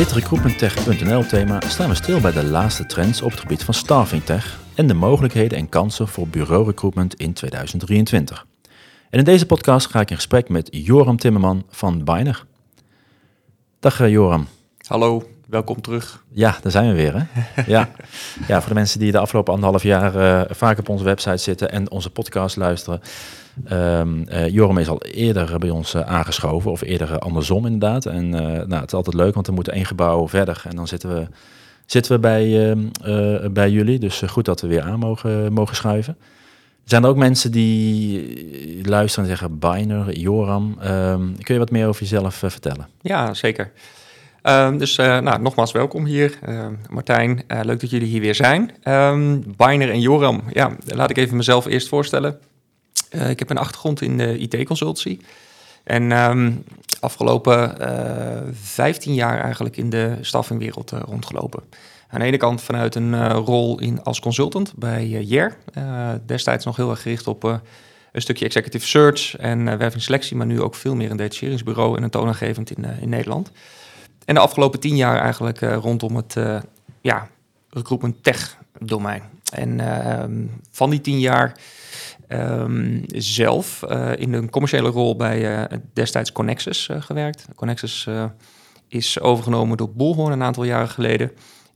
dit recruitmenttech.nl thema staan we stil bij de laatste trends op het gebied van staffing tech en de mogelijkheden en kansen voor bureau-recruitment in 2023. En in deze podcast ga ik in gesprek met Joram Timmerman van Biner. Dag eh, Joram. Hallo, welkom terug. Ja, daar zijn we weer. Hè? ja. ja, voor de mensen die de afgelopen anderhalf jaar uh, vaak op onze website zitten en onze podcast luisteren. Um, uh, Joram is al eerder bij ons uh, aangeschoven, of eerder andersom inderdaad. En nou, het is altijd leuk, want we moeten één gebouw verder en dan zitten we, zitten we bij, ehm, bij jullie. Dus goed dat we weer aan mogen, mogen schuiven. Zijn er ook mensen die luisteren en zeggen, Biner, Joram, um, kun je wat meer over jezelf vertellen? Ja, zeker. Dus nou, nogmaals welkom hier. Martijn, leuk dat jullie hier weer zijn. Um, Biner en Joram, ja, laat ik even mezelf eerst voorstellen. Ik heb een achtergrond in de IT-consultancy. En um, afgelopen 15 jaar eigenlijk in de staffingwereld rondgelopen. Aan de ene kant vanuit een rol in, als consultant bij JER. destijds nog heel erg gericht op een stukje executive search en werving selectie, maar nu ook veel meer een detacheringsbureau en een toonaangevend in, in Nederland. En de afgelopen tien jaar eigenlijk uh, rondom het uh, ja, recruitment tech domein. En uh, van die tien jaar um, zelf in een commerciële rol bij destijds Connexus gewerkt. Connexus is overgenomen door Bullhorn een aantal jaren geleden.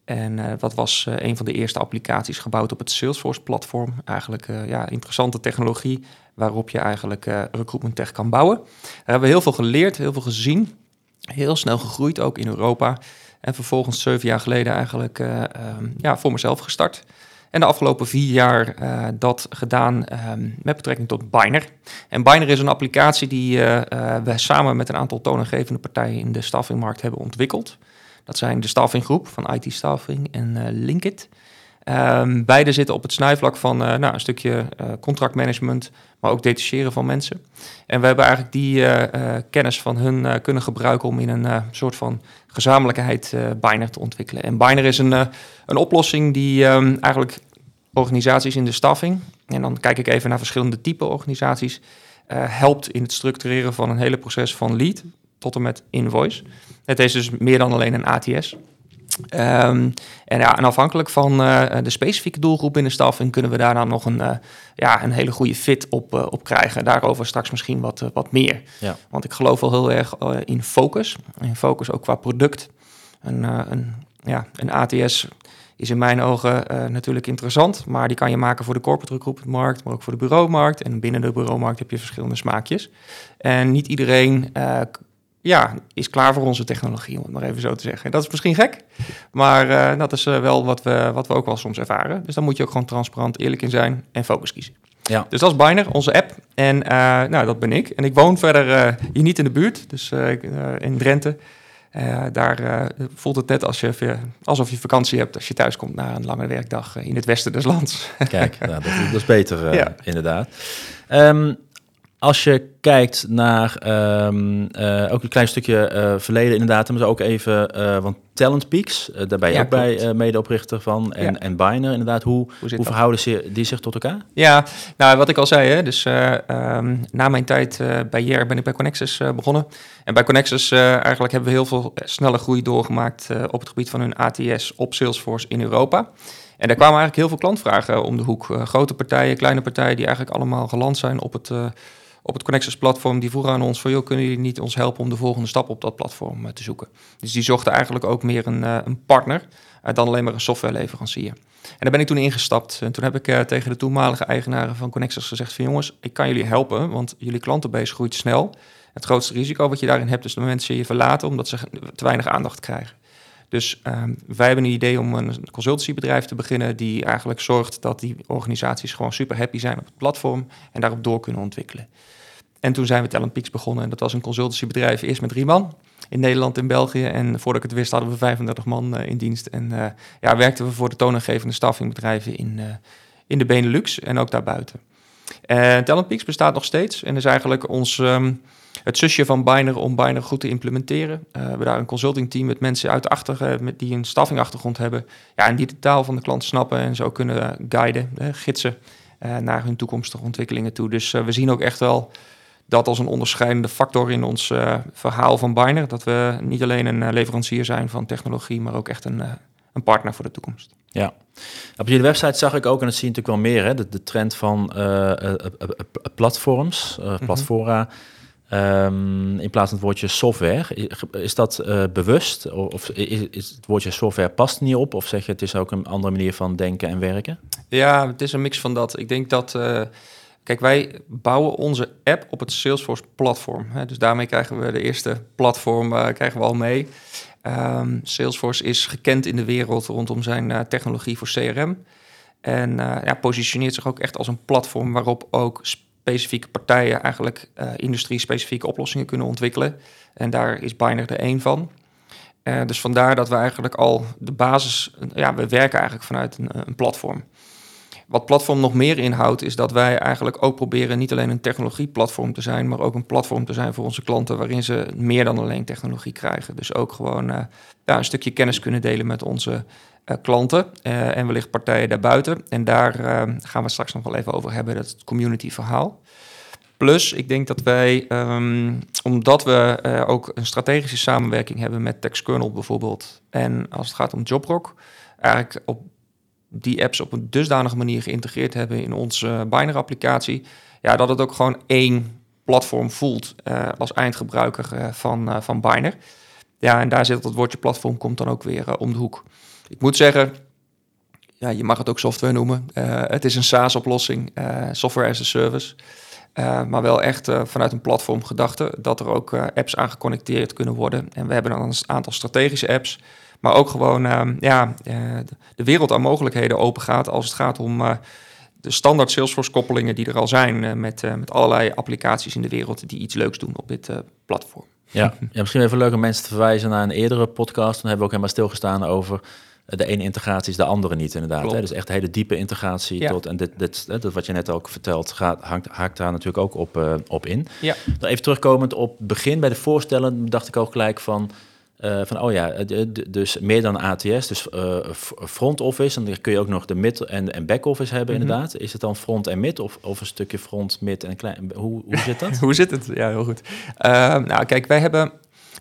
En wat was een van de eerste applicaties gebouwd op het Salesforce-platform. Eigenlijk ja, interessante technologie waarop je eigenlijk recruitment tech kan bouwen. Daar hebben we heel veel geleerd, heel veel gezien. Heel snel gegroeid, ook in Europa. En vervolgens zeven jaar geleden eigenlijk uh, ja, voor mezelf gestart. En de afgelopen vier jaar uh, dat gedaan um, met betrekking tot Biner. En Biner is een applicatie die uh, we samen met een aantal toonaangevende partijen in de staffingmarkt hebben ontwikkeld. Dat zijn de staffinggroep van IT Staffing en Linkit. Um, beide zitten op het snijvlak van nou, een stukje contractmanagement, maar ook detacheren van mensen. En we hebben eigenlijk die kennis van hun kunnen gebruiken om in een soort van gezamenlijkheid Biner te ontwikkelen. En Biner is een, een oplossing die um, eigenlijk organisaties in de staffing, en dan kijk ik even naar verschillende type organisaties, helpt in het structureren van een hele proces van lead tot en met invoice. Het is dus meer dan alleen een ATS. Um, en, ja, en afhankelijk van uh, de specifieke doelgroep binnen staffing kunnen we daar dan nog een, uh, ja, een hele goede fit op, uh, op krijgen. Daarover straks misschien wat, wat meer. Ja. Want ik geloof wel heel erg in focus. In focus ook qua product. Een, een, ja, een ATS is in mijn ogen natuurlijk interessant, maar die kan je maken voor de corporate recruitment markt, maar ook voor de bureaumarkt. En binnen de bureaumarkt heb je verschillende smaakjes. En niet iedereen ja, is klaar voor onze technologie, om het maar even zo te zeggen. Dat is misschien gek, maar uh, dat is wel wat we, wat we ook wel soms ervaren. Dus dan moet je ook gewoon transparant, eerlijk in zijn en focus kiezen. Ja. Dus dat is Biner, onze app. En nou, dat ben ik. En ik woon verder hier niet in de buurt, dus in Drenthe. Daar voelt het net als je, alsof je vakantie hebt als je thuis komt na een lange werkdag in het westen des lands. Kijk, nou, dat, dat, is beter, ja. inderdaad. Um, als je kijkt naar um, uh, ook een klein stukje uh, verleden inderdaad, maar ook even, uh, want Talent Peaks, daar ben je ja, ook klopt. bij medeoprichter van, en, ja. en Biner inderdaad. Hoe, hoe, hoe verhouden ze die zich tot elkaar? Ja, nou wat ik al zei, hè, dus um, na mijn tijd bij JER ben ik bij Connexus begonnen. En bij Connexus eigenlijk hebben we heel veel snelle groei doorgemaakt op het gebied van hun ATS op Salesforce in Europa. En daar kwamen eigenlijk heel veel klantvragen om de hoek. grote partijen, kleine partijen die eigenlijk allemaal geland zijn op het op het Connexus platform, die vroegen aan ons van, joh, kunnen jullie niet ons helpen om de volgende stap op dat platform uh, te zoeken? Dus die zochten eigenlijk ook meer een, uh, een partner uh, dan alleen maar een softwareleverancier. En daar ben ik toen ingestapt. En toen heb ik tegen de toenmalige eigenaren van Connexus gezegd van, jongens, ik kan jullie helpen, want jullie klantenbase groeit snel. Het grootste risico wat je daarin hebt, is dat mensen je verlaten omdat ze te weinig aandacht krijgen. Dus um, wij hebben een idee om een consultancybedrijf te beginnen die eigenlijk zorgt dat die organisaties gewoon super happy zijn op het platform en daarop door kunnen ontwikkelen. En toen zijn we Talent Peaks begonnen en dat was een consultancybedrijf eerst met drie man in Nederland en België. En voordat ik het wist hadden we 35 man uh, in dienst en uh, ja, werkten we voor de toonaangevende staffingbedrijven in, uh, in de Benelux en ook daarbuiten. Talent Peaks bestaat nog steeds en is eigenlijk ons... Um, het zusje van Biner om Biner goed te implementeren. Uh, we hebben daar een consultingteam met mensen uit de achter, met die een staffingachtergrond hebben. Ja, en die de taal van de klant snappen en zo kunnen guiden, uh, gidsen naar hun toekomstige ontwikkelingen toe. Dus we zien ook echt wel dat als een onderscheidende factor in ons verhaal van Biner. Dat we niet alleen een leverancier zijn van technologie, maar ook echt een, een partner voor de toekomst. Ja, op jullie website zag ik ook, en dat zie je natuurlijk wel meer, hè, de, de trend van platforms, uh, platfora. Um, in plaats van het woordje software. Is dat uh, bewust? Of is, is, het woordje software past niet op? Of zeg je het is ook een andere manier van denken en werken? Ja, het is een mix van dat. Ik denk dat. Uh, kijk, wij bouwen onze app op het Salesforce platform. Dus daarmee krijgen we de eerste platform uh, krijgen we al mee. Um, Salesforce is gekend in de wereld rondom zijn technologie voor CRM. En ja, positioneert zich ook echt als een platform waarop ook specifieke partijen eigenlijk uh, industrie-specifieke oplossingen kunnen ontwikkelen. En daar is Biner er één van. Uh, dus vandaar dat we eigenlijk al de basis, ja, we werken eigenlijk vanuit een, een, platform. Wat platform nog meer inhoudt, is dat wij eigenlijk ook proberen niet alleen een technologieplatform te zijn, maar ook een platform te zijn voor onze klanten waarin ze meer dan alleen technologie krijgen. Dus ook gewoon ja, een stukje kennis kunnen delen met onze uh, klanten uh, en wellicht partijen daarbuiten. En daar uh, gaan we straks nog wel even over hebben, dat community verhaal. Plus, ik denk dat wij, um, omdat we ook een strategische samenwerking hebben met TextKernel bijvoorbeeld, en als het gaat om Jobrock, eigenlijk op die apps op een dusdanige manier geïntegreerd hebben in onze Biner-applicatie, ja, dat het ook gewoon één platform voelt als eindgebruiker van, van. Ja, en daar zit het woordje platform, komt dan ook weer om de hoek. Ik moet zeggen, ja, je mag het ook software noemen. Uh, het is een SaaS-oplossing, uh, software as a service. Uh, maar wel echt vanuit een platform gedachte dat er ook apps aan geconnecteerd kunnen worden. En we hebben dan een aantal strategische apps, maar ook gewoon ehm, ja, de wereld aan mogelijkheden open gaat als het gaat om de standaard Salesforce-koppelingen die er al zijn met, met allerlei applicaties in de wereld die iets leuks doen op dit platform. Ja. ja, misschien even leuk om mensen te verwijzen naar een eerdere podcast. Dan hebben we ook helemaal stilgestaan over de ene integratie is de andere niet, inderdaad. Hè? Dus echt hele diepe integratie tot. En dit, dit, dat wat je net ook vertelt, gaat, hangt, haakt daar natuurlijk ook op, uh, op in. Ja. Dan even terugkomend op begin bij de voorstellen, dacht ik ook gelijk van. Uh, van oh ja, dus meer dan ATS, dus uh, front office. En dan kun je ook nog de mid- en, en back office hebben, mm -hmm. inderdaad. Is het dan front en mid of, of een stukje front, mid en klein? Hoe, hoe zit dat? hoe zit het? Ja, heel goed. Uh, nou, kijk, wij hebben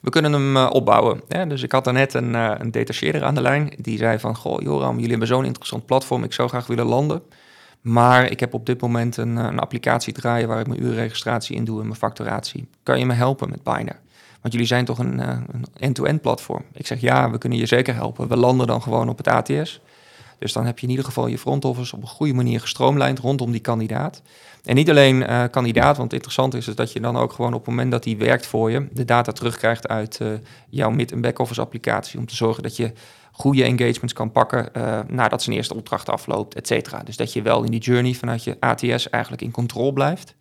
we kunnen hem uh, opbouwen. Dus ik had daarnet een, uh, een detacheerder aan de lijn. Die zei van, goh Joram, jullie hebben zo'n interessant platform. Ik zou graag willen landen. Maar ik heb op dit moment een, een applicatie draaien... waar ik mijn uurregistratie in doe en mijn facturatie. Kan je me helpen met Biner? Want jullie zijn toch een end-to-end -end platform? Ik zeg, ja, we kunnen je zeker helpen. We landen dan gewoon op het ATS... Dus dan heb je in ieder geval je front office op een goede manier gestroomlijnd rondom die kandidaat. En niet alleen uh, kandidaat, want interessant is, is dat je dan ook gewoon op het moment dat die werkt voor je, de data terugkrijgt uit uh, jouw mid- en back-office applicatie. Om te zorgen dat je goede engagements kan pakken uh, nadat zijn eerste opdracht afloopt, et cetera. Dus dat je wel in die journey vanuit je ATS eigenlijk in controle blijft.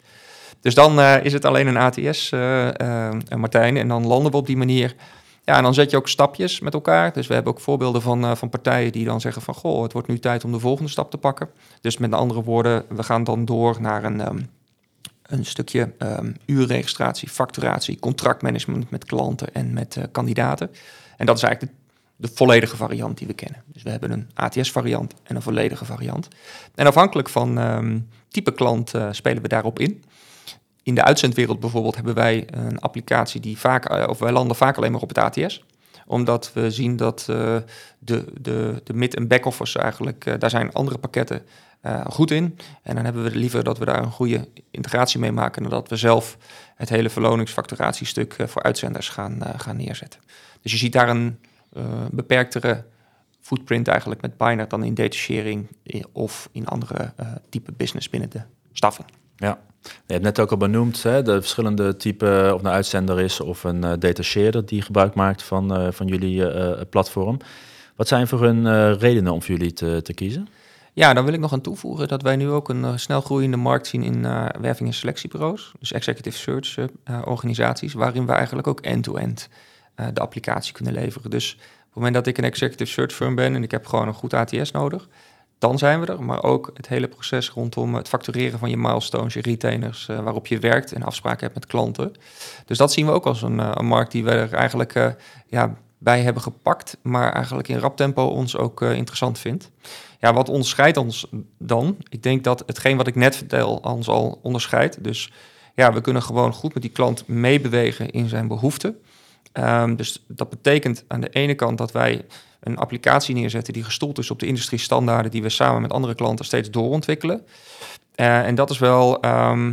Dus dan is het alleen een ATS, Martijn, en dan landen we op die manier ja, en dan zet je ook stapjes met elkaar. Dus we hebben ook voorbeelden van, uh, van partijen die dan zeggen van... goh, het wordt nu tijd om de volgende stap te pakken. Dus met andere woorden, we gaan dan door naar een, um, een stukje um, uurregistratie, facturatie... contractmanagement met klanten en met uh, kandidaten. En dat is eigenlijk de, de, volledige variant die we kennen. Dus we hebben een ATS-variant en een volledige variant. En afhankelijk van um, type klant uh, spelen we daarop in in de uitzendwereld bijvoorbeeld hebben wij een applicatie die vaak, eh, of wij landen vaak alleen maar op het ATS omdat we zien dat uh, de, de, de mid- en back-office eigenlijk, uh, daar zijn andere pakketten goed in. En dan hebben we liever dat we daar een goede integratie mee maken... dan dat we zelf het hele verloningsfacturatiestuk voor uitzenders gaan, gaan neerzetten. Dus je ziet daar een beperktere footprint eigenlijk met Binary dan in detachering of in andere type business binnen de staffing. Ja, je hebt net ook al benoemd hè, de verschillende typen, of een uitzender is of een uh, detacheerder die gebruik maakt van, uh, van jullie platform. Wat zijn voor hun redenen om voor jullie te, te kiezen? Ja, dan wil ik nog aan toevoegen dat wij nu ook een snel groeiende markt zien in werving- en selectiebureaus, dus executive search organisaties, waarin we eigenlijk ook end-to-end -end, de applicatie kunnen leveren. Dus op het moment dat ik een executive search firm ben en ik heb gewoon een goed ATS nodig, dan zijn we er. Maar ook het hele proces rondom het factureren van je milestones, je retainers, uh, waarop je werkt en afspraken hebt met klanten. Dus dat zien we ook als een, een markt die we er eigenlijk uh, ja, bij hebben gepakt, maar eigenlijk in rap tempo ons ook interessant vindt. Ja, wat onderscheidt ons dan? Ik denk dat hetgeen wat ik net vertel ons al onderscheidt. Dus ja, we kunnen gewoon goed met die klant meebewegen in zijn behoeften. Ehm, dus dat betekent aan de ene kant dat wij een applicatie neerzetten die gestoeld is op de industriestandaarden die we samen met andere klanten steeds doorontwikkelen. Uh, en dat is wel. Ehm,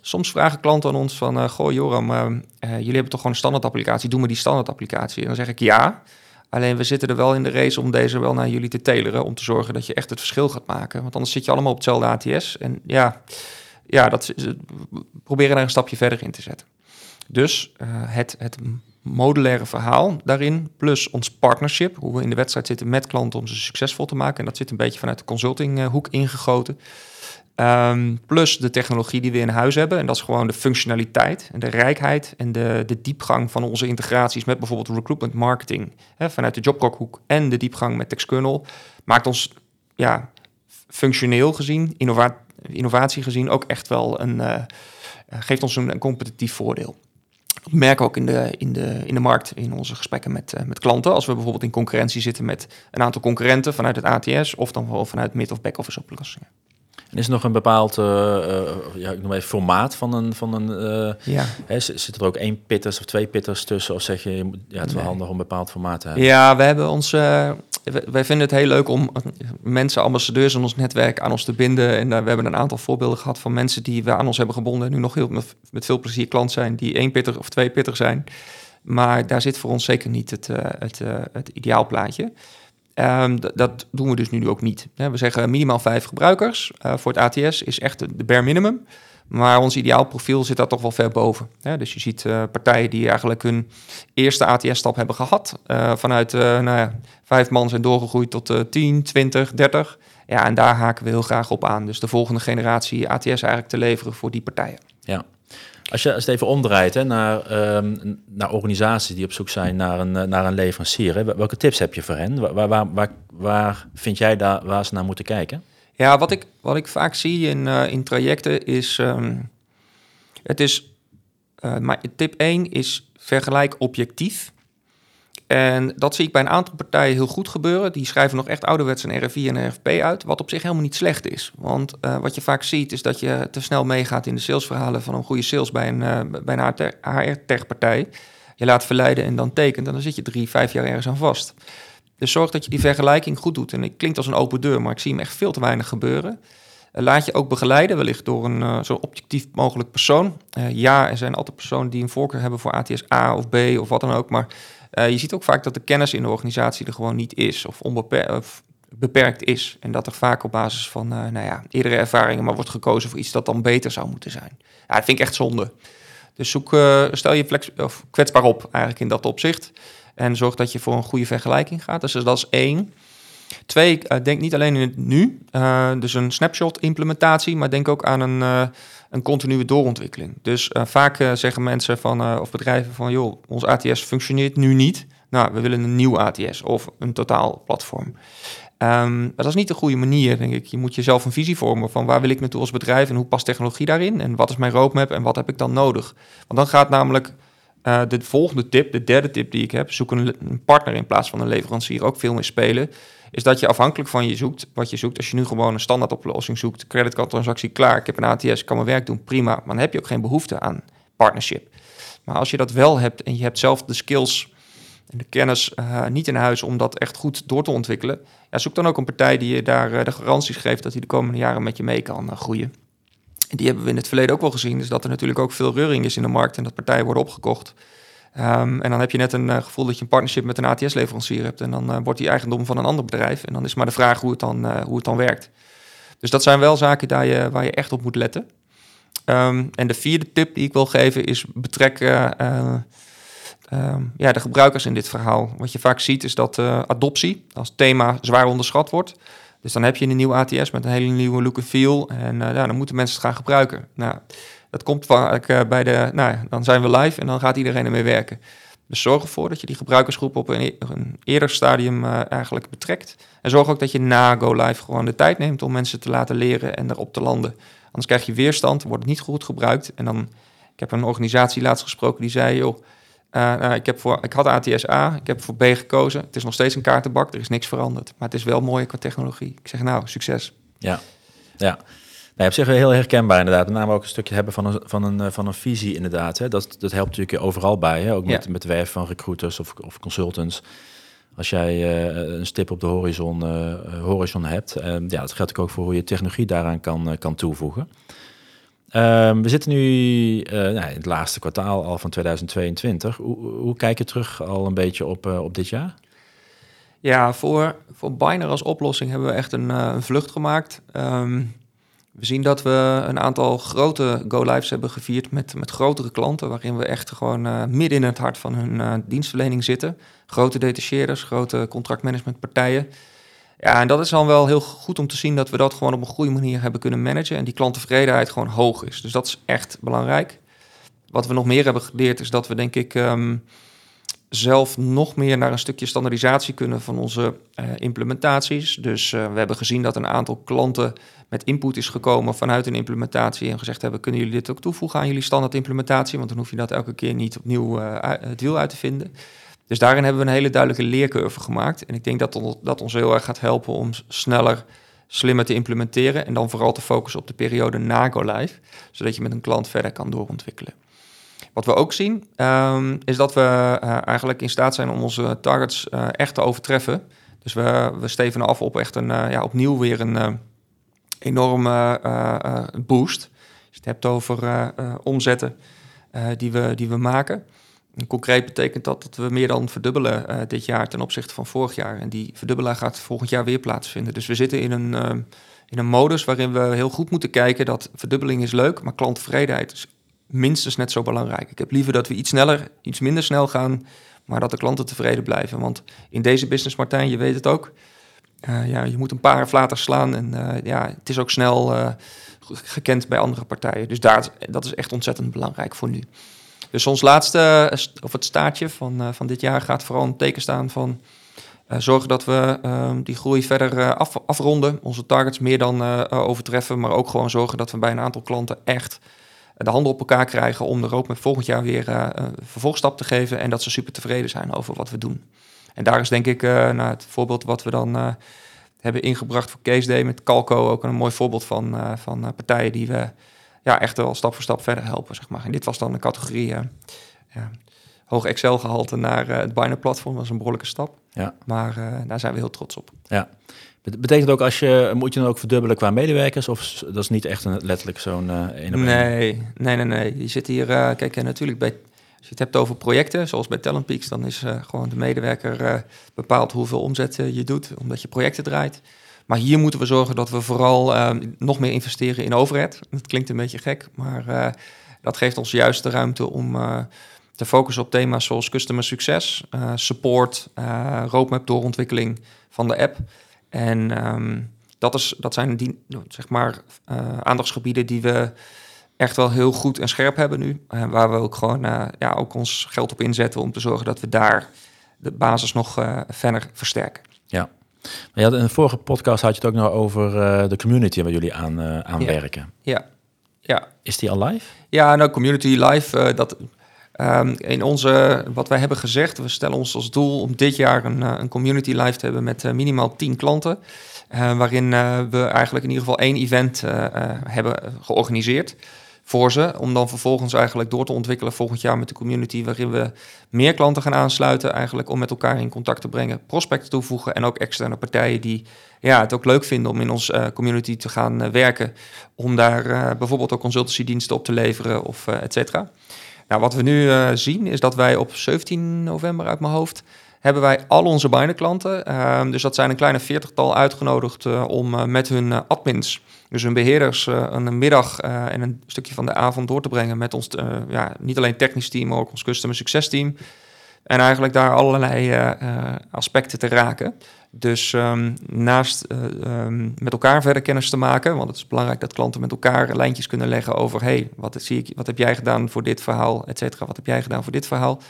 soms vragen klanten aan ons van, uh, goh Joram, uh, jullie hebben toch gewoon een standaard applicatie, doe maar die standaard applicatie. En dan zeg ik ja, alleen we zitten er wel in de race om deze wel naar jullie te teleren, om te zorgen dat je echt het verschil gaat maken. Want anders zit je allemaal op hetzelfde ATS. En ja, ja dat, we proberen daar een stapje verder in te zetten. Dus het, het modulaire verhaal daarin, plus ons partnership, hoe we in de wedstrijd zitten met klanten om ze succesvol te maken. En dat zit een beetje vanuit de consultinghoek ingegoten. Um, plus de technologie die we in huis hebben. En dat is gewoon de functionaliteit en de rijkheid en de, de diepgang van onze integraties met bijvoorbeeld recruitment marketing hè, vanuit de Jobrock-hoek en de diepgang met Texkernel. Maakt ons ja, functioneel gezien, innova innovatie gezien ook echt wel een, uh, geeft ons een competitief voordeel. Dat merken we ook in de, in de, in de markt, in onze gesprekken met, uh, met klanten. Als we bijvoorbeeld in concurrentie zitten met een aantal concurrenten vanuit het ATS of dan wel vanuit mid- of back-office oplossingen. En is er nog een bepaald, uh, uh, ja, ik noem even formaat van een, van een ja. hè, zit er ook één pitters of twee pitters tussen? Of zeg je, ja, het is wel handig om een bepaald formaat te hebben? Ja, we hebben ons, wij vinden het heel leuk om mensen, ambassadeurs in ons netwerk aan ons te binden. En we hebben een aantal voorbeelden gehad van mensen die we aan ons hebben gebonden. En nu nog heel met, met veel plezier klant zijn, die één pitter of twee pitter zijn. Maar daar zit voor ons zeker niet het, het, het ideaalplaatje. Um, dat doen we dus nu ook niet. We zeggen minimaal vijf gebruikers. Uh, voor het ATS is echt de bare minimum. Maar ons ideaal profiel zit daar toch wel ver boven. dus je ziet uh, partijen die eigenlijk hun eerste ATS-stap hebben gehad. Uh, vanuit nou ja, vijf man zijn doorgegroeid tot 10, 20, 30. Ja, en daar haken we heel graag op aan. Dus de volgende generatie ATS eigenlijk te leveren voor die partijen. Ja, als je het even omdraait hè, naar, um, naar organisaties die op zoek zijn naar een, eh, naar een leverancier, hè, welke tips heb je voor hen? Waar, waar, waar, vind jij daar waar ze naar moeten kijken? Ja, wat ik, wat ik vaak zie in, uh, in trajecten is. Um, het is. Uh, maar tip 1 is vergelijk objectief. En dat zie ik bij een aantal partijen heel goed gebeuren. Die schrijven nog echt ouderwets een RFI en een RFP uit, wat op zich helemaal niet slecht is. Want uh, wat je vaak ziet is dat je te snel meegaat in de salesverhalen van een goede sales bij een, uh, bij een HR-tech-partij. Je laat verleiden en dan tekent en dan zit je drie, vijf jaar ergens aan vast. Dus zorg dat je die vergelijking goed doet. En het klinkt als een open deur, maar ik zie hem echt veel te weinig gebeuren. Uh, laat je ook begeleiden, wellicht door een zo objectief mogelijk persoon. ja, er zijn altijd personen die een voorkeur hebben voor ATS A of B of wat dan ook, maar uh, je ziet ook vaak dat de kennis in de organisatie er gewoon niet is of, of beperkt is. En dat er vaak op basis van uh, nou ja, eerdere ervaringen maar wordt gekozen voor iets dat dan beter zou moeten zijn. Ja, dat vind ik echt zonde. Dus zoek, uh, stel je flex of kwetsbaar op eigenlijk in dat opzicht. En zorg dat je voor een goede vergelijking gaat. Dus dat is één. Twee, uh, denk niet alleen in het nu, uh, dus een snapshot implementatie, maar denk ook aan een, uh, een continue doorontwikkeling. Dus vaak zeggen mensen van, of bedrijven van, joh, ons ATS functioneert nu niet. Nou, we willen een nieuw ATS of een totaal platform. Um, dat is niet de goede manier, denk ik. Je moet jezelf een visie vormen van waar wil ik naartoe als bedrijf en hoe past technologie daarin en wat is mijn roadmap en wat heb ik dan nodig. Want dan gaat namelijk de volgende tip, de derde tip die ik heb, zoek een, een partner in plaats van een leverancier ook veel meer spelen is dat je afhankelijk van je zoekt, wat je zoekt. Als je nu gewoon een standaard oplossing zoekt, creditcardtransactie klaar, ik heb een ATS, kan mijn werk doen, prima. Maar dan heb je ook geen behoefte aan partnership. Maar als je dat wel hebt en je hebt zelf de skills en de kennis uh, niet in huis om dat echt goed door te ontwikkelen, ja, zoek dan ook een partij die je daar uh, de garanties geeft dat hij de komende jaren met je mee kan uh, groeien. En die hebben we in het verleden ook wel gezien, dus dat er natuurlijk ook veel reuring is in de markt en dat partijen worden opgekocht. Um, en dan heb je net een uh, gevoel dat je een partnership met een ATS-leverancier hebt. En dan uh, wordt die eigendom van een ander bedrijf. En dan is maar de vraag hoe het dan, uh, hoe het dan werkt. Dus dat zijn wel zaken daar je, waar je echt op moet letten. Um, en de vierde tip die ik wil geven is betrek um, ja, de gebruikers in dit verhaal. Wat je vaak ziet is dat adoptie als thema zwaar onderschat wordt. Dus dan heb je een nieuw ATS met een hele nieuwe look en feel. En ja, dan moeten mensen het gaan gebruiken. Nou, dat komt vaak uh, bij de, nou dan zijn we live en dan gaat iedereen ermee werken. Dus zorg ervoor dat je die gebruikersgroep op een, e-, eerder stadium uh, eigenlijk betrekt. En zorg ook dat je na go live gewoon de tijd neemt om mensen te laten leren en erop te landen. Anders krijg je weerstand, wordt het niet goed gebruikt. En dan, ik heb een organisatie laatst gesproken die zei, joh, uh, nou, ik, heb voor, ik had ATS A, ik heb voor B gekozen. Het is nog steeds een kaartenbak, er is niks veranderd. Maar het is wel mooi qua technologie. Ik zeg nou, succes. Ja, ja. Nee, op zich heel herkenbaar inderdaad. Met name ook een stukje hebben van een, van een, van een visie inderdaad. Hè. Dat, dat helpt natuurlijk overal bij. Hè. Ook met, ja. met werf van recruiters of, of consultants. Als jij uh, een stip op de horizon, uh, horizon hebt. Uh, ja, dat geldt ook voor hoe je technologie daaraan kan, kan toevoegen. Ehm, we zitten nu nou, in het laatste kwartaal al van 2022. Hoe, hoe kijk je terug al een beetje op, op dit jaar? Ja, voor, voor Biner als oplossing hebben we echt een, een vlucht gemaakt. Um, we zien dat we een aantal grote go-lives hebben gevierd met, met grotere klanten, waarin we echt gewoon uh, midden in het hart van hun uh, dienstverlening zitten. Grote detacheerders, grote contractmanagementpartijen. Ja, en dat is dan wel heel goed om te zien dat we dat gewoon op een goede manier hebben kunnen managen en die klanttevredenheid gewoon hoog is. Dus dat is echt belangrijk. Wat we nog meer hebben geleerd is dat we denk ik um, zelf nog meer naar een stukje standaardisatie kunnen van onze uh, implementaties. Dus uh, we hebben gezien dat een aantal klanten met input is gekomen vanuit een implementatie en gezegd hebben: kunnen jullie dit ook toevoegen aan jullie standaard implementatie? Want dan hoef je dat elke keer niet opnieuw uh, het wiel uit te vinden. Dus daarin hebben we een hele duidelijke leercurve gemaakt. En ik denk dat dat ons heel erg gaat helpen om sneller, slimmer te implementeren. En dan vooral te focussen op de periode na go live, zodat je met een klant verder kan doorontwikkelen. Wat we ook zien, um, is dat we uh, eigenlijk in staat zijn om onze targets uh, echt te overtreffen. Dus we, we stevenen af op echt een, uh, ja, opnieuw weer een enorme boost. Als je het hebt over omzetten die, we, die we maken. En concreet betekent dat dat we meer dan verdubbelen dit jaar ten opzichte van vorig jaar. En die verdubbelaar gaat volgend jaar weer plaatsvinden. Dus we zitten in een, in een modus waarin we heel goed moeten kijken dat verdubbeling is leuk, maar klanttevredenheid is minstens net zo belangrijk. Ik heb liever dat we iets sneller, iets minder snel gaan, maar dat de klanten tevreden blijven. Want in deze business, Martijn, je weet het ook, uh, ja, je moet een paar flaters slaan en uh, ja, het is ook snel uh, gekend bij andere partijen. Dus daar, dat is echt ontzettend belangrijk voor nu. Dus ons laatste, of het staartje van, van dit jaar gaat vooral een teken staan van zorgen dat we ehm, die groei verder af, afronden, onze targets meer dan overtreffen, maar ook gewoon zorgen dat we bij een aantal klanten echt de handen op elkaar krijgen om de roadmap volgend jaar weer uh, een vervolgstap te geven en dat ze super tevreden zijn over wat we doen. En daar is denk ik uh, nou, het voorbeeld wat we dan uh, hebben ingebracht voor Case Day met Calco ook een mooi voorbeeld van, van partijen die we ja, echt wel stap voor stap verder helpen. Zeg maar. En dit was dan een categorie ja, hoog Excel-gehalte naar het Binary-platform. Dat was een behoorlijke stap. Ja. Maar daar zijn we heel trots op. Ja. Betekent ook als je, moet je dan ook verdubbelen qua medewerkers? Of dat is niet echt een, letterlijk zo'n uh, Nee, nee, nee, nee. Je zit hier, uh, kijk, natuurlijk bij, als je het hebt over projecten, zoals bij Talent Peaks, dan is uh, gewoon de medewerker bepaalt hoeveel omzet je doet, omdat je projecten draait. Maar hier moeten we zorgen dat we vooral nog meer investeren in overhead. Dat klinkt een beetje gek, maar dat geeft ons juist de ruimte om te focussen op thema's zoals customer succes, support, roadmap doorontwikkeling van de app. En um, dat, is, dat zijn die, zeg maar, uh, aandachtsgebieden die we echt wel heel goed en scherp hebben nu. Uh, waar we ook gewoon uh, ja, ook ons geld op inzetten om te zorgen dat we daar de basis nog verder versterken. Ja. Maar in de vorige podcast had je het ook nog over de community waar jullie aan, aan werken. Ja. ja. Is die al live? Ja, nou, community live, dat Um, in onze, wat wij hebben gezegd, we stellen ons als doel om dit jaar een, eh, een community live te hebben met uh, minimaal 10 klanten. Uh, waarin we eigenlijk in ieder geval één event hebben georganiseerd voor ze. Om dan vervolgens eigenlijk door te ontwikkelen volgend jaar met de community. Waarin we meer klanten gaan aansluiten. Eigenlijk om met elkaar in contact te brengen. Prospecten toevoegen en ook externe partijen die ja, het ook leuk vinden om in onze community te gaan werken. Om daar bijvoorbeeld ook consultancy op te leveren of et cetera. Nou, wat we nu uh, zien is dat wij op 17 november uit mijn hoofd hebben wij al onze Binder klanten. Uh, dus dat zijn een kleine veertigtal uitgenodigd uh, om uh, met hun admins, dus hun beheerders, een middag en een stukje van de avond door te brengen met ons, ja, niet alleen technisch team, maar ook ons customer succes team. En eigenlijk daar allerlei aspecten te raken. Dus um, naast uh, um, met elkaar verder kennis te maken, want het is belangrijk dat klanten met elkaar lijntjes kunnen leggen over, hey, wat, zie ik, wat heb jij gedaan voor dit verhaal, et cetera, wat heb jij gedaan voor dit verhaal.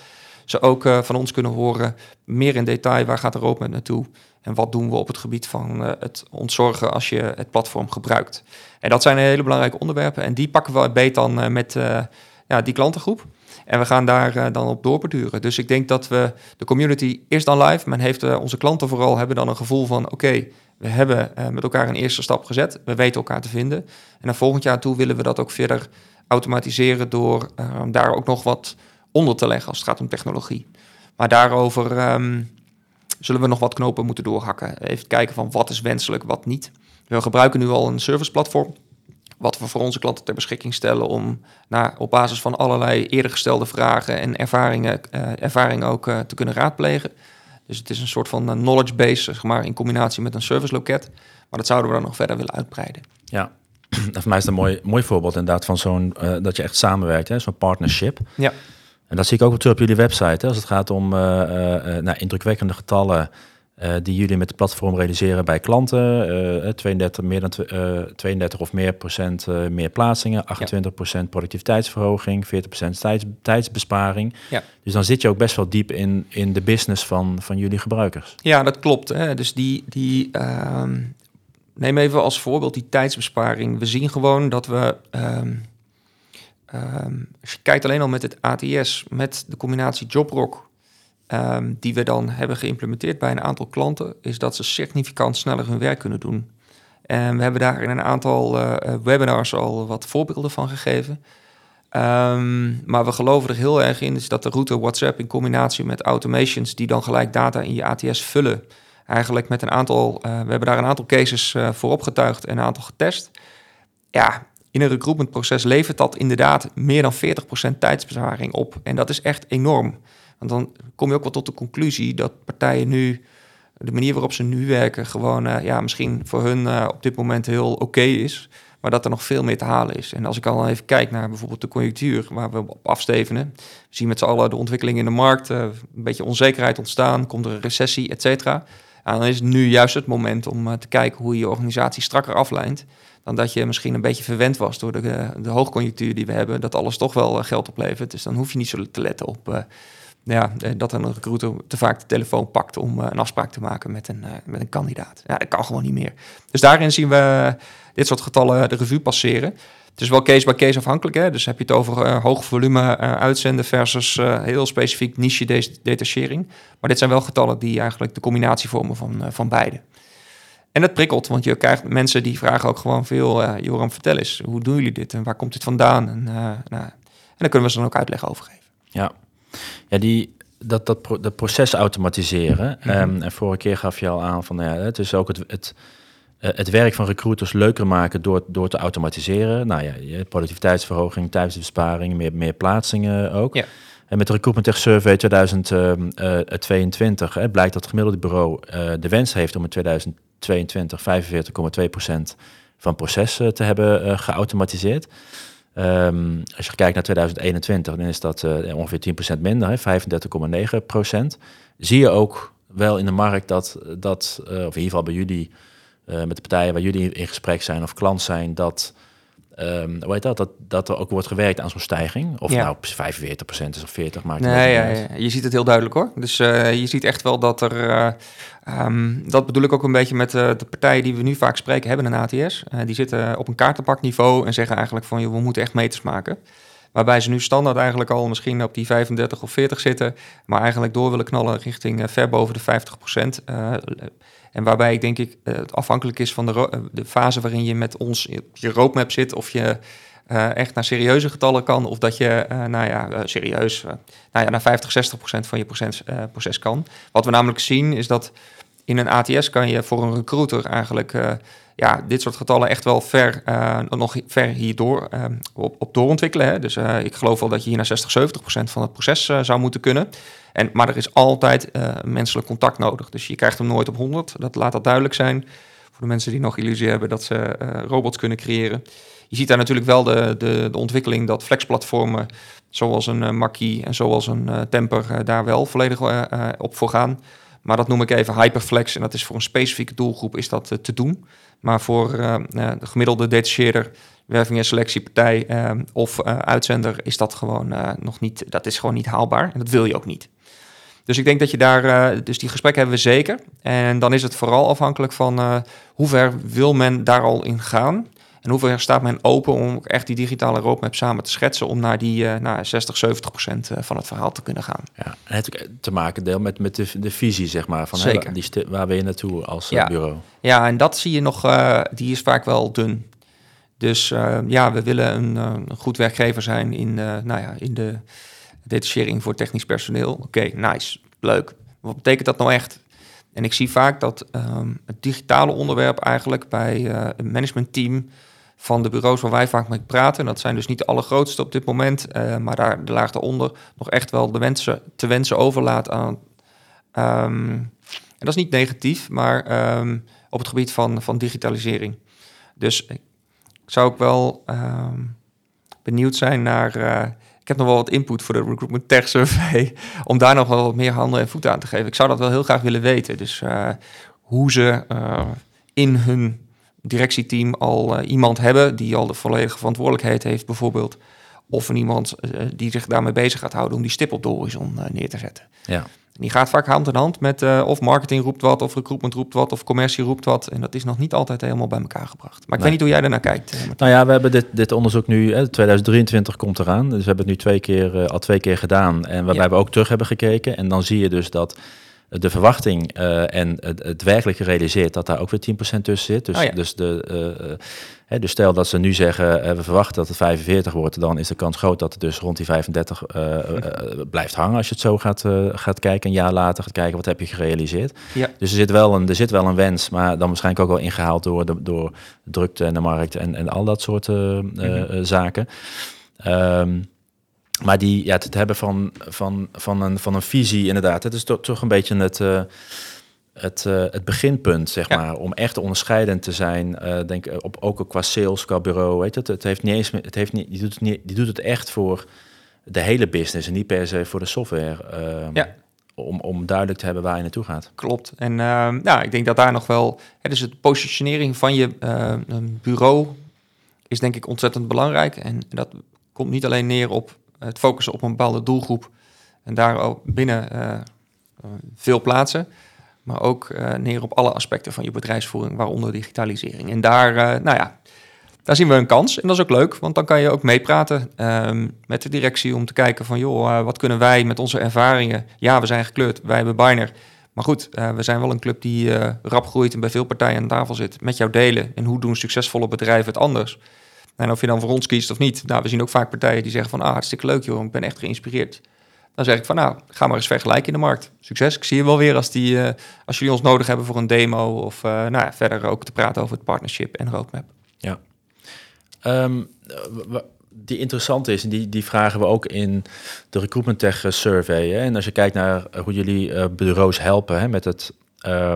Ze ook uh, van ons kunnen horen, meer in detail, waar gaat de roadmap naartoe en wat doen we op het gebied van uh, het ontzorgen als je het platform gebruikt. En dat zijn hele belangrijke onderwerpen en die pakken we beet dan met ja, die klantengroep. En we gaan daar dan op doorbeduren. Dus ik denk dat we de community is dan live. Men heeft onze klanten vooral hebben dan een gevoel van oké, we hebben met elkaar een eerste stap gezet. We weten elkaar te vinden. En dan volgend jaar toe willen we dat ook verder automatiseren door daar ook nog wat onder te leggen als het gaat om technologie. Maar daarover ehm, zullen we nog wat knopen moeten doorhakken. Even kijken van wat is wenselijk, wat niet. We gebruiken nu al een serviceplatform. Wat we voor onze klanten ter beschikking stellen om naar, op basis van allerlei eerder gestelde vragen en ervaringen, uh, ervaringen ook uh, te kunnen raadplegen. Dus het is een soort van knowledge base, zeg maar, in combinatie met een service loket. Maar dat zouden we dan nog verder willen uitbreiden. Ja, voor mij is het een mooi, mooi voorbeeld inderdaad van zo'n, uh, dat je echt samenwerkt, zo'n partnership. Ja. En dat zie ik ook terug op jullie website. Hè, als het gaat om nou, indrukwekkende getallen die jullie met het platform realiseren bij klanten. 32, meer dan 32 of meer procent meer plaatsingen, 28 procent productiviteitsverhoging, 40 procent tijds, tijdsbesparing. Ja. Dus dan zit je ook best wel diep in, in de business van, van jullie gebruikers. Ja, dat klopt. Hè. Dus die, die ehm, neem even als voorbeeld die tijdsbesparing. We zien gewoon dat we... Ehm, Ehm, als je kijkt alleen al met het ATS, met de combinatie Jobrock, um, die we dan hebben geïmplementeerd bij een aantal klanten, is dat ze significant sneller hun werk kunnen doen. En we hebben daar in een aantal uh, webinars al wat voorbeelden van gegeven. Um, maar we geloven er heel erg in dat de route WhatsApp in combinatie met automations die dan gelijk data in je ATS vullen, eigenlijk met een aantal, uh, we hebben daar een aantal cases voor opgetuigd en een aantal getest. Ja, in een recruitmentproces levert dat inderdaad meer dan 40% tijdsbesparing op. En dat is echt enorm. Dan kom je ook wel tot de conclusie dat partijen nu, de manier waarop ze nu werken, gewoon uh, ja, misschien voor hun uh, op dit moment heel oké is. Maar dat er nog veel meer te halen is. En als ik al even kijk naar bijvoorbeeld de conjunctuur waar we op afstevenen. We zien met z'n allen de ontwikkeling in de markt. Uh, een beetje onzekerheid ontstaan. Komt er een recessie, et cetera. En dan is nu juist het moment om te kijken hoe je je organisatie strakker aflijnt dan dat je misschien een beetje verwend was door de, de hoogconjunctuur die we hebben, dat alles toch wel eh, geld oplevert. Dus dan hoef je niet zo te letten op ja, eh, dat een recruiter te vaak de telefoon pakt om een afspraak te maken met een, met een kandidaat. Ja, dat kan gewoon niet meer. Dus daarin zien we dit soort getallen de revue passeren. Het is wel case by case afhankelijk. Hè? Dus heb je het over uh, hoog volume uitzenden versus heel specifiek niche detachering. Maar dit zijn wel getallen die eigenlijk de combinatie vormen van, van beide. En het prikkelt, want je krijgt mensen die vragen ook gewoon veel... Joram, vertel eens, hoe doen jullie dit en waar komt dit vandaan? En, nou, en dan kunnen we ze dan ook uitleg over geven. Ja, ja die, dat, dat, pro dat proces automatiseren. Mm -hmm. um, en vorige keer gaf je al aan van... Ja, het is ook het, het, uh, het werk van recruiters leuker maken door, door te automatiseren. Nou ja, productiviteitsverhoging, tijdsbesparing, meer, meer plaatsingen ook. Ja. En met de Recruitment Tech Survey 2022 uh, blijkt dat het gemiddelde bureau de wens heeft om in 2000 22, 45,2% van processen te hebben uh, geautomatiseerd. Um, als je kijkt naar 2021, dan is dat uh, ongeveer 10% minder, 35,9% Zie je ook wel in de markt dat, dat uh, of in ieder geval bij jullie, met de partijen waar jullie in gesprek zijn of klant zijn, dat Um, hoe heet dat? dat? Dat er ook wordt gewerkt aan zo'n stijging. Of ja. nou 45% is of 40 maakt nee, ja, ja, Je ziet het heel duidelijk hoor. Dus uh, je ziet echt wel dat er... Uh, um, dat bedoel ik ook een beetje met uh, de partijen die we nu vaak spreken, hebben een ATS. die zitten op een kaartenpakniveau en zeggen eigenlijk van... Joh, we moeten echt meters maken. Waarbij ze nu standaard eigenlijk al misschien op die 35 of 40 zitten... maar eigenlijk door willen knallen richting ver boven de 50 en waarbij ik denk ik uh, het afhankelijk is van de, de fase waarin je met ons op je roadmap zit, of je uh, echt naar serieuze getallen kan, of dat je, nou ja, serieus, nou ja, naar 50, 60 procent van je proces, proces kan. Wat we namelijk zien is dat in een ATS kan je voor een recruiter eigenlijk ja, dit soort getallen echt wel ver, nog ver hierdoor op, op doorontwikkelen. Hè. Dus ik geloof wel dat je hier naar 60, 70 procent van het proces zou moeten kunnen. En, maar er is altijd uh, menselijk contact nodig. Dus je krijgt hem nooit op 100. Dat laat dat duidelijk zijn. Voor de mensen die nog illusie hebben dat ze uh, robots kunnen creëren. Je ziet daar natuurlijk wel de, de, de ontwikkeling dat flexplatformen zoals een uh, Mackie en zoals een Temper daar wel volledig op voor gaan. Maar dat noem ik even hyperflex en dat is voor een specifieke doelgroep is dat te doen. Maar voor de gemiddelde detacheerder, werving en selectiepartij of uitzender is dat gewoon nog niet, dat is gewoon niet haalbaar en dat wil je ook niet. Dus ik denk dat je daar, dus die gesprekken hebben we zeker. En dan is het vooral afhankelijk van hoe ver wil men daar al in gaan. En hoeveel staat men open om echt die digitale roadmap samen te schetsen om naar die uh, naar 60, 70 procent van het verhaal te kunnen gaan. Ja, en het te maken deel met, met de, de visie, zeg maar, van Zeker. die waar wil je naartoe als ja. bureau? Ja, en dat zie je nog, die is vaak wel dun. Dus ja, we willen een, een, goed werkgever zijn in, nou ja, in de detachering voor technisch personeel. Oké, nice, leuk. Wat betekent dat nou echt? En ik zie vaak dat um, het digitale onderwerp eigenlijk bij een managementteam van de bureaus waar wij vaak mee praten, en dat zijn dus niet de allergrootste op dit moment, uh, maar daar de laag daaronder nog echt wel de wensen te wensen overlaat aan. Um, en dat is niet negatief, maar um, op het gebied van, van digitalisering. Dus ik zou ook wel benieuwd zijn naar. Uh, ik heb nog wel wat input voor de Recruitment Tech Survey. Om daar nog wel wat meer handen en voeten aan te geven. Ik zou dat wel heel graag willen weten. Dus uh, hoe ze in hun directieteam al uh, iemand hebben die al de volledige verantwoordelijkheid heeft, bijvoorbeeld. Of een iemand die zich daarmee bezig gaat houden om die stip op de horizon neer te zetten. Ja. En die gaat vaak hand in hand met of marketing roept wat, of recruitment roept wat, of commercie roept wat. En dat is nog niet altijd helemaal bij elkaar gebracht. Maar ik nee. weet niet hoe jij daarnaar kijkt. Nou ja, we hebben dit, dit onderzoek nu, hè, 2023 komt eraan. Dus we hebben het nu twee keer, al twee keer gedaan. En waarbij ja. we ook terug hebben gekeken. En dan zie je dus dat de verwachting uh, en het, het, werkelijk gerealiseerd dat daar ook weer 10% tussen zit. Dus, oh ja. dus, de, uh, hè, dus stel dat ze nu zeggen, uh, we verwachten dat het 45 wordt, dan is de kans groot dat het dus rond die 35 blijft hangen als je het zo gaat, gaat kijken. Een jaar later gaat kijken, wat heb je gerealiseerd. Ja. Dus er zit, wel een, er zit wel een wens, maar dan waarschijnlijk ook wel ingehaald door de, door drukte en de markt en, en al dat soort mm -hmm. zaken. Um, maar die, ja, het hebben van, van, van, een, van een visie, inderdaad. Het is toch, toch een beetje het, uh, het, uh, het beginpunt, zeg Ja. maar. Om echt onderscheidend te zijn. Uh, denk op, ook qua sales, qua bureau. Weet je, het, het heeft niet eens. Het heeft niet, die, doet het niet, die doet het echt voor de hele business en niet per se voor de software. Ja. Om, om duidelijk te hebben waar je naartoe gaat. Klopt. En uh, nou, ik denk dat daar nog wel. Hè, dus het positionering van je uh, bureau is denk ik ontzettend belangrijk. En dat komt niet alleen neer op het focussen op een bepaalde doelgroep en daar ook binnen uh, veel plaatsen, maar ook uh, neer op alle aspecten van je bedrijfsvoering, waaronder digitalisering. En daar, uh, nou ja, daar zien we een kans en dat is ook leuk, want dan kan je ook meepraten um, met de directie om te kijken van, joh, wat kunnen wij met onze ervaringen? Ja, we zijn gekleurd, wij hebben Biner. Maar goed, we zijn wel een club die rap groeit en bij veel partijen aan tafel zit. Met jou delen. En hoe doen succesvolle bedrijven het anders? En of je dan voor ons kiest of niet. Nou, we zien ook vaak partijen die zeggen van... ah, hartstikke leuk joh, ik ben echt geïnspireerd. Dan zeg ik van, nou, ga maar eens vergelijken in de markt. Succes, ik zie je wel weer als, die, uh, als jullie ons nodig hebben voor een demo... of uh, nou ja, verder ook te praten over het partnership en roadmap. Ja. Um, die interessant is, en die, die vragen we ook in de Recruitment Tech Survey. Hè? En als je kijkt naar hoe jullie bureaus helpen hè, met het... Uh,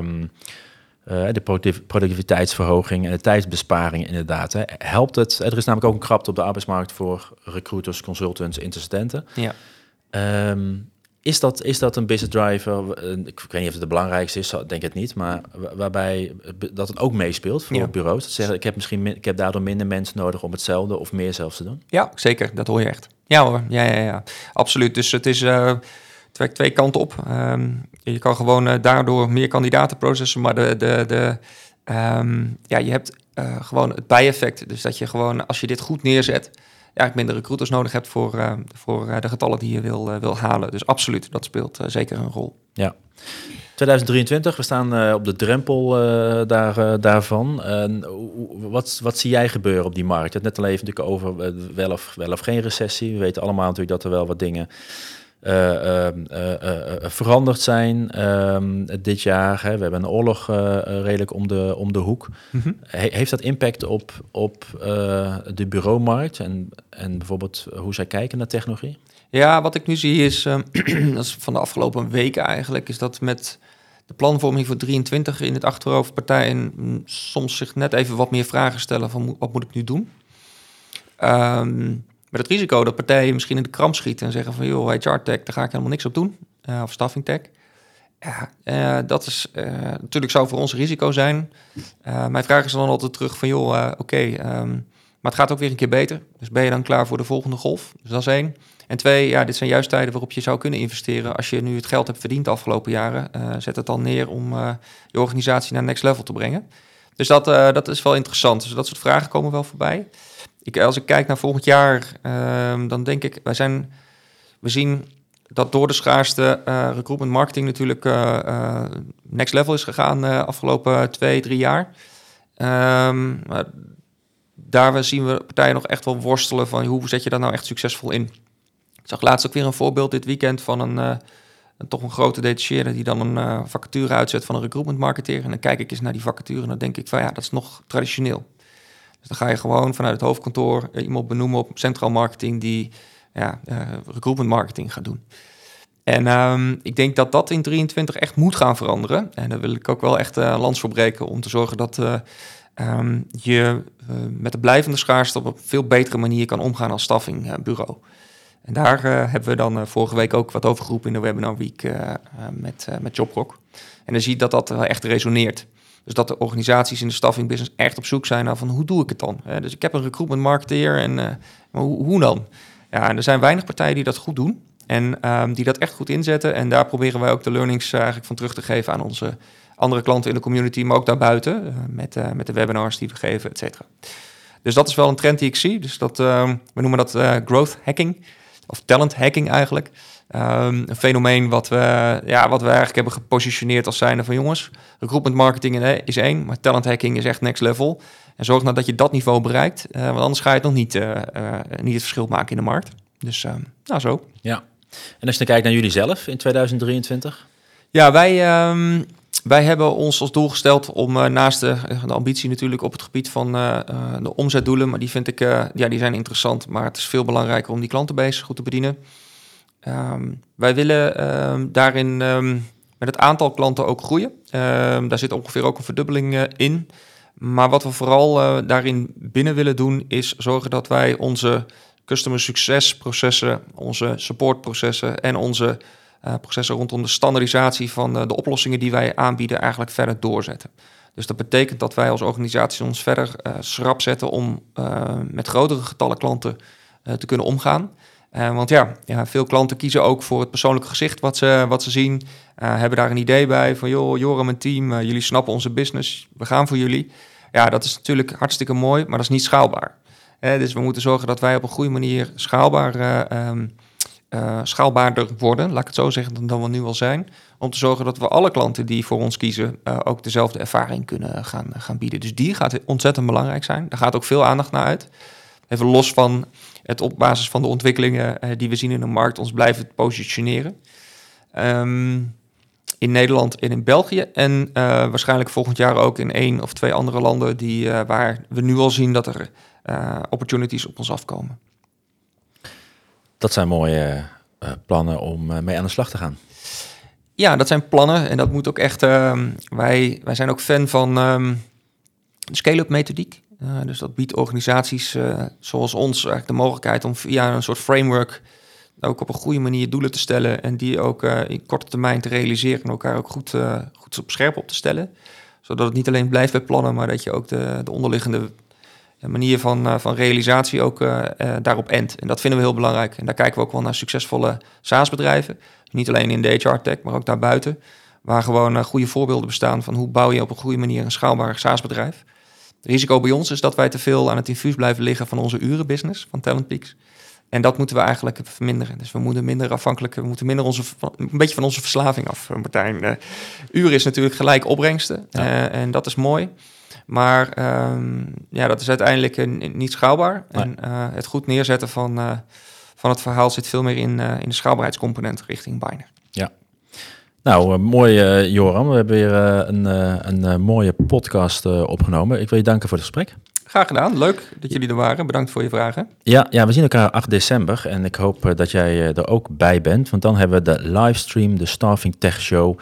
de productiviteitsverhoging en de tijdsbesparing inderdaad. Hè. Helpt het? Er is namelijk ook een krapte op de arbeidsmarkt voor recruiters, consultants, interstudenten. Ja. Um, is, dat, is dat een business driver? Ik weet niet of het de belangrijkste is, denk het niet, maar waarbij dat het ook meespeelt voor Ja. bureaus. Dat zeggen, ik heb misschien ik heb daardoor minder mensen nodig om hetzelfde of meer zelfs te doen. Ja, zeker. Dat hoor je echt. Ja hoor, ja, ja, ja. Absoluut. Dus het is... Uh, het werkt twee kanten op. Um, je kan gewoon uh, daardoor meer kandidaten processen, maar de, de, de, um, ja, je hebt uh, gewoon het bijeffect. Dus dat je gewoon, als je dit goed neerzet, ja, minder recruiters nodig hebt voor, uh, voor de getallen die je wil, wil halen. Dus absoluut, dat speelt zeker een rol. Ja. 2023, we staan op de drempel daar, daarvan. wat, wat zie jij gebeuren op die markt? Het net al even natuurlijk over wel of, wel of geen recessie. We weten allemaal natuurlijk dat er wel wat dingen uh, uh, uh, veranderd zijn dit jaar. Hè. We hebben een oorlog redelijk om de, om de hoek. Mm-hmm. He heeft dat impact op, op de bureaumarkt en, en bijvoorbeeld hoe zij kijken naar technologie? Ja, wat ik nu zie is, dat is van de afgelopen weken eigenlijk, is dat met de planvorming voor 23 in het achterhoofd partijen soms zich net even wat meer vragen stellen van wat moet ik nu doen? Um, met het risico dat partijen misschien in de kramp schieten en zeggen van joh, HR tech, daar ga ik helemaal niks op doen. Uh, of staffing tech. Uh, dat is uh, natuurlijk zou voor ons risico zijn. mijn vraag is dan altijd terug van joh, oké, um, maar het gaat ook weer een keer beter. Dus ben je dan klaar voor de volgende golf? Dus dat is één. En twee, ja, dit zijn juist tijden waarop je zou kunnen investeren. Als je nu het geld hebt verdiend de afgelopen jaren, zet het dan neer om je organisatie naar next level te brengen. Dus dat, dat is wel interessant. Dus dat soort vragen komen wel voorbij. Ik, als ik kijk naar volgend jaar, ehm, dan denk ik, wij zijn, we zien dat door de schaarste uh, recruitment marketing natuurlijk uh, next level is gegaan de afgelopen twee, drie jaar. Um, daar zien we partijen nog echt wel worstelen van hoe zet je dat nou echt succesvol in. Ik zag laatst ook weer een voorbeeld dit weekend van een, een toch een grote detacheerder die dan een vacature uitzet van een recruitment marketeer. En dan kijk ik eens naar die vacature en dan denk ik van ja, dat is nog traditioneel. Dus dan ga je gewoon vanuit het hoofdkantoor iemand benoemen op centraal marketing die ja, uh, recruitment marketing gaat doen. En um, ik denk dat dat in 23 echt moet gaan veranderen. En daar wil ik ook wel echt uh, lans voor breken om te zorgen dat um, je met de blijvende schaarste op een veel betere manier kan omgaan als staffingbureau. En daar hebben we dan vorige week ook wat over geroepen in de Webinar Week met, met Jobrock. En dan zie je dat dat echt resoneert. Dus dat de organisaties in de staffing business echt op zoek zijn naar van hoe doe ik het dan? dus ik heb een recruitment marketeer en maar hoe, hoe dan? Ja, en er zijn weinig partijen die dat goed doen. En um, die dat echt goed inzetten. En daar proberen wij ook de learnings eigenlijk van terug te geven aan onze andere klanten in de community, maar ook daarbuiten. Uh, met, uh, met de webinars die we geven, et cetera. Dus dat is wel een trend die ik zie. Dus dat, ehm, we noemen dat growth hacking. Of talent hacking eigenlijk. Um, een fenomeen wat we, ja, wat we eigenlijk hebben gepositioneerd als zijnde van jongens. Recruitment marketing is één, maar talent hacking is echt next level. En zorg nou dat je dat niveau bereikt, want anders ga je het nog niet, niet het verschil maken in de markt. Dus nou zo. Ja, en als je dan kijkt naar jullie zelf in 2023? Ja, wij, um, wij hebben ons als doel gesteld om uh, naast de, de, ambitie natuurlijk op het gebied van uh, de omzetdoelen, maar die vind ik, ja, die zijn interessant, maar het is veel belangrijker om die klantenbase goed te bedienen. Um, wij willen um, daarin met het aantal klanten ook groeien. daar zit ongeveer ook een verdubbeling in. Maar wat we vooral daarin binnen willen doen, is zorgen dat wij onze customer succesprocessen, onze supportprocessen en onze uh, processen rondom de standaardisatie van de oplossingen die wij aanbieden eigenlijk verder doorzetten. Dus dat betekent dat wij als organisatie ons verder schrap zetten om met grotere getallen klanten te kunnen omgaan. Want ja, ja, veel klanten kiezen ook voor het persoonlijke gezicht wat ze, wat ze zien. hebben daar een idee bij van, joh, Joram en team, jullie snappen onze business, we gaan voor jullie. Ja, dat is natuurlijk hartstikke mooi, maar dat is niet schaalbaar dus we moeten zorgen dat wij op een goede manier schaalbaar, uh, schaalbaarder worden, laat ik het zo zeggen, dan we nu al zijn. Om te zorgen dat we alle klanten die voor ons kiezen ook dezelfde ervaring kunnen gaan, gaan bieden. Dus die gaat ontzettend belangrijk zijn. Daar gaat ook veel aandacht naar uit. Even los van het op basis van de ontwikkelingen die we zien in de markt ons blijven positioneren. Um, in Nederland en in België. En uh, waarschijnlijk volgend jaar ook in één of twee andere landen die, uh, waar we nu al zien dat er uh, opportunities op ons afkomen. Dat zijn mooie plannen om mee aan de slag te gaan. Ja, dat zijn plannen en dat moet ook echt. Ehm, wij, wij zijn ook fan van um, de scale-up methodiek. Dus dat biedt organisaties zoals ons eigenlijk de mogelijkheid om via een soort framework ook op een goede manier doelen te stellen en die ook uh, in korte termijn te realiseren en elkaar ook goed, goed op scherp op te stellen. Zodat het niet alleen blijft bij plannen, maar dat je ook de, de onderliggende manier van, van realisatie ook daarop endt. En dat vinden we heel belangrijk. En daar kijken we ook wel naar succesvolle SaaS-bedrijven. Niet alleen in de HR-tech, maar ook daarbuiten. Waar gewoon goede voorbeelden bestaan van hoe bouw je op een goede manier een schaalbaar SaaS-bedrijf. Risico bij ons is dat wij te veel aan het infuus blijven liggen van onze urenbusiness, van Talent Peaks. En dat moeten we eigenlijk verminderen. Dus we moeten minder afhankelijk, we moeten minder onze, een beetje van onze verslaving af, Martijn. Uh, uren is natuurlijk gelijk opbrengsten uh, en dat is mooi. Maar um, ja, dat is uiteindelijk uh, niet schaalbaar. Nee. En het goed neerzetten van, van het verhaal zit veel meer in, in de schaalbaarheidscomponent richting Biner. Ja. Nou, mooi Joram. We hebben weer een, een mooie podcast opgenomen. Ik wil je danken voor het gesprek. Graag gedaan. Leuk dat jullie er waren. Bedankt voor je vragen. Ja, ja we zien elkaar 8 december en ik hoop eh, dat jij eh, er ook bij bent. Want dan hebben we de livestream, de Staffing Tech Show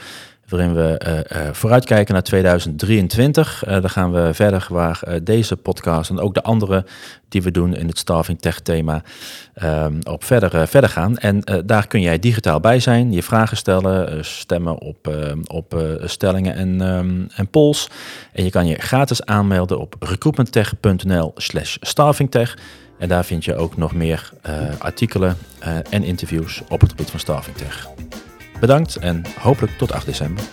waarin we uh, uh, vooruitkijken naar 2023. Uh, dan gaan we verder waar deze podcast en ook de andere die we doen in het Staffing Tech thema ehm, op verder, verder gaan. En daar kun jij digitaal bij zijn, je vragen stellen, stemmen op, op stellingen en, um, en polls. En je kan je gratis aanmelden op recruitmenttech.nl slash staffingtech. En daar vind je ook nog meer artikelen en interviews op het gebied van Staffing Tech. Bedankt en hopelijk tot 8 december.